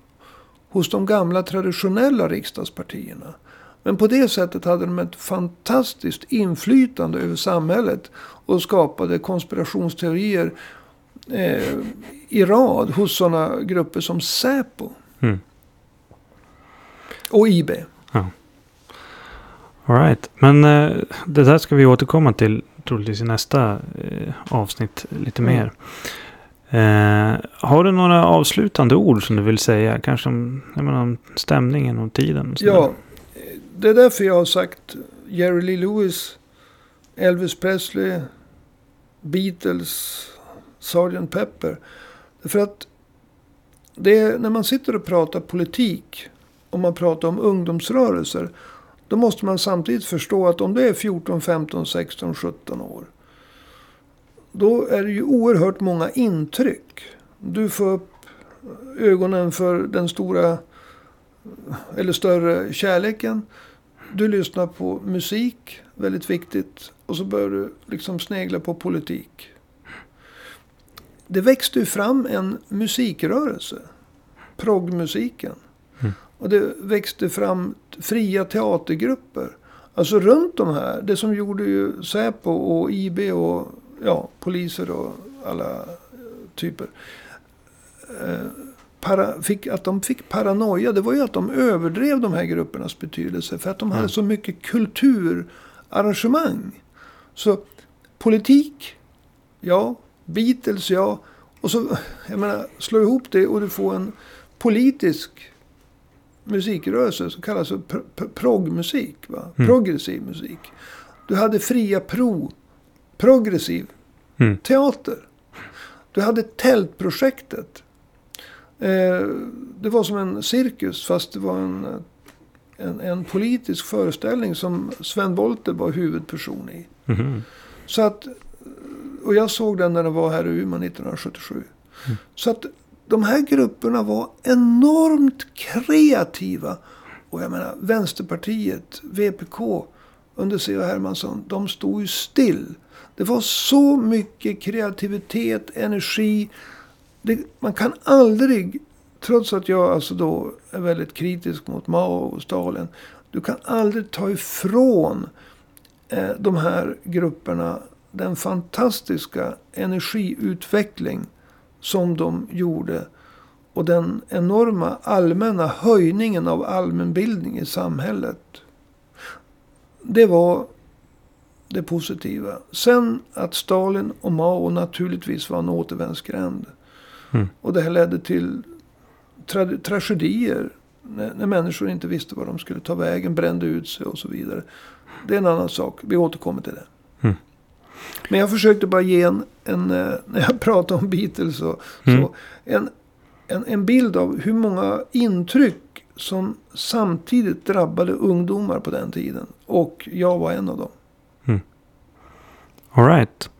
hos de gamla traditionella riksdagspartierna. Men på det sättet hade de ett fantastiskt inflytande över samhället och skapade konspirationsteorier eh, i rad hos sådana grupper som Säpo Mm. och IB. All right. Men eh, det där ska vi återkomma till troligtvis i nästa eh, avsnitt lite Mm. mer. Eh, har du några avslutande ord som du vill säga? Kanske om, menar, om stämningen och tiden? och? Ja, det är därför jag har sagt Jerry Lee Lewis, Elvis Presley, Beatles, Sgt. Pepper. Därför att det är, när man sitter och pratar politik och man pratar om ungdomsrörelser. Då måste man samtidigt förstå att om du är 14, 15, 16, 17 år. Då är det ju oerhört många intryck. Du får upp ögonen för den stora eller större kärleken. du lyssnar på musik, väldigt viktigt. Och så börjar du liksom snegla på politik. Det växte ju fram en musikrörelse. Proggmusiken. Mm. Och det växte fram fria teatergrupper. Alltså runt de här. Det som gjorde ju Säpo och IB och ja, poliser och alla eh, typer. Eh, para, fick, att de fick paranoia. Det var ju att de överdrev de här gruppernas betydelse. För att de hade Mm. så mycket kulturarrangemang. Så politik, ja. Beatles, ja. Och så, jag menar, slå ihop det och du får en politisk musikrörelse som kallas för pr- pr- proggmusik. Va? Mm. Progressiv musik. Du hade fria pro, progressiv Mm. teater. Du hade tältprojektet. Eh, det var som en cirkus fast det var en, en, en politisk föreställning som Sven Wollter var huvudperson i. Mhm. Så att, och jag såg den när den var här i Umeå 1977. Mm. Så att de här grupperna var enormt kreativa. Och jag menar Vänsterpartiet, VPK under C.H. Hermansson, de stod ju still. Det var så mycket kreativitet, energi. Det, man kan aldrig, trots att jag alltså då är väldigt kritisk mot Mao och Stalin. Du kan aldrig ta ifrån eh, de här grupperna den fantastiska energiutveckling som de gjorde. Och den enorma allmänna höjningen av allmänbildning i samhället. Det var det positiva. Sen att Stalin och Mao naturligtvis var en återvändsgränd. Mm. Och det här ledde till tra- tragedier. När, när människor inte visste var de skulle ta vägen, brände ut sig och så vidare. Det är en annan sak. Vi återkommer till det. Mm. Men jag försökte bara ge en, en eh, när jag pratade om Beatles och Mm. så, en, en, en bild av hur många intryck som samtidigt drabbade ungdomar på den tiden. Och jag var en av dem. All right.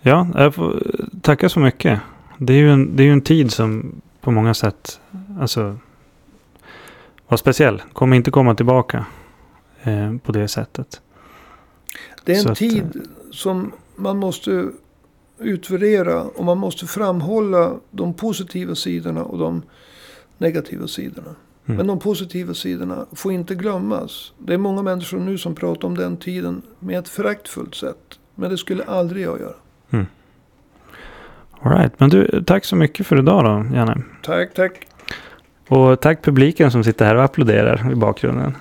Ja, jag får tacka så mycket. Det är ju en, det är en tid som på många sätt alltså, var speciell. Kommer inte komma tillbaka eh, på det sättet. Det är Så en att, tid som man måste utvärdera och man måste framhålla de positiva sidorna och de negativa sidorna. Mm. Men de positiva sidorna får inte glömmas. Det är många människor nu som pratar om den tiden med ett föraktfullt sätt. Men det skulle aldrig jag göra. All right. Men du, tack så mycket för idag då, Janne. Tack, tack. Och tack publiken som sitter här och applåderar i bakgrunden.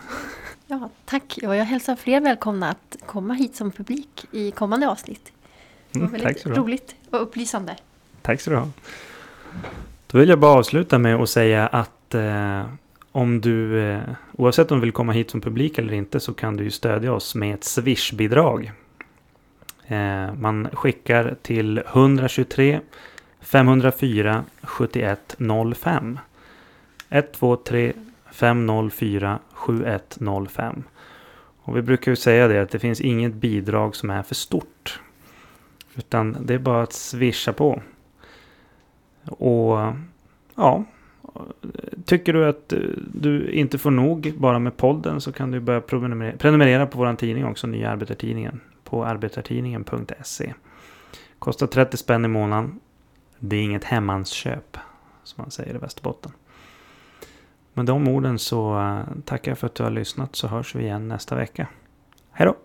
Ja, tack. Och jag hälsar fler välkomna att komma hit som publik i kommande avsnitt. Det var Mm, väldigt roligt och upplysande. Tack så du ha. Då vill jag bara avsluta med att säga att eh, om du, eh, oavsett om du vill komma hit som publik eller inte, så kan du ju stödja oss med ett Swish-bidrag. Eh, man skickar till 123 504 7105. 123 504 7105. Och vi brukar ju säga det att det finns inget bidrag som är för stort. Utan det är bara att swisha på. Och ja, tycker du att du inte får nog bara med podden så kan du börja prenumerera på vår tidning också, Nya Arbetartidningen, på arbetartidningen.se. Kostar 30 spänn i månaden. Det är inget hemmansköp, som man säger i Västerbotten. Med de orden så eh, tackar jag för att du har lyssnat så hörs vi igen nästa vecka. Hej då!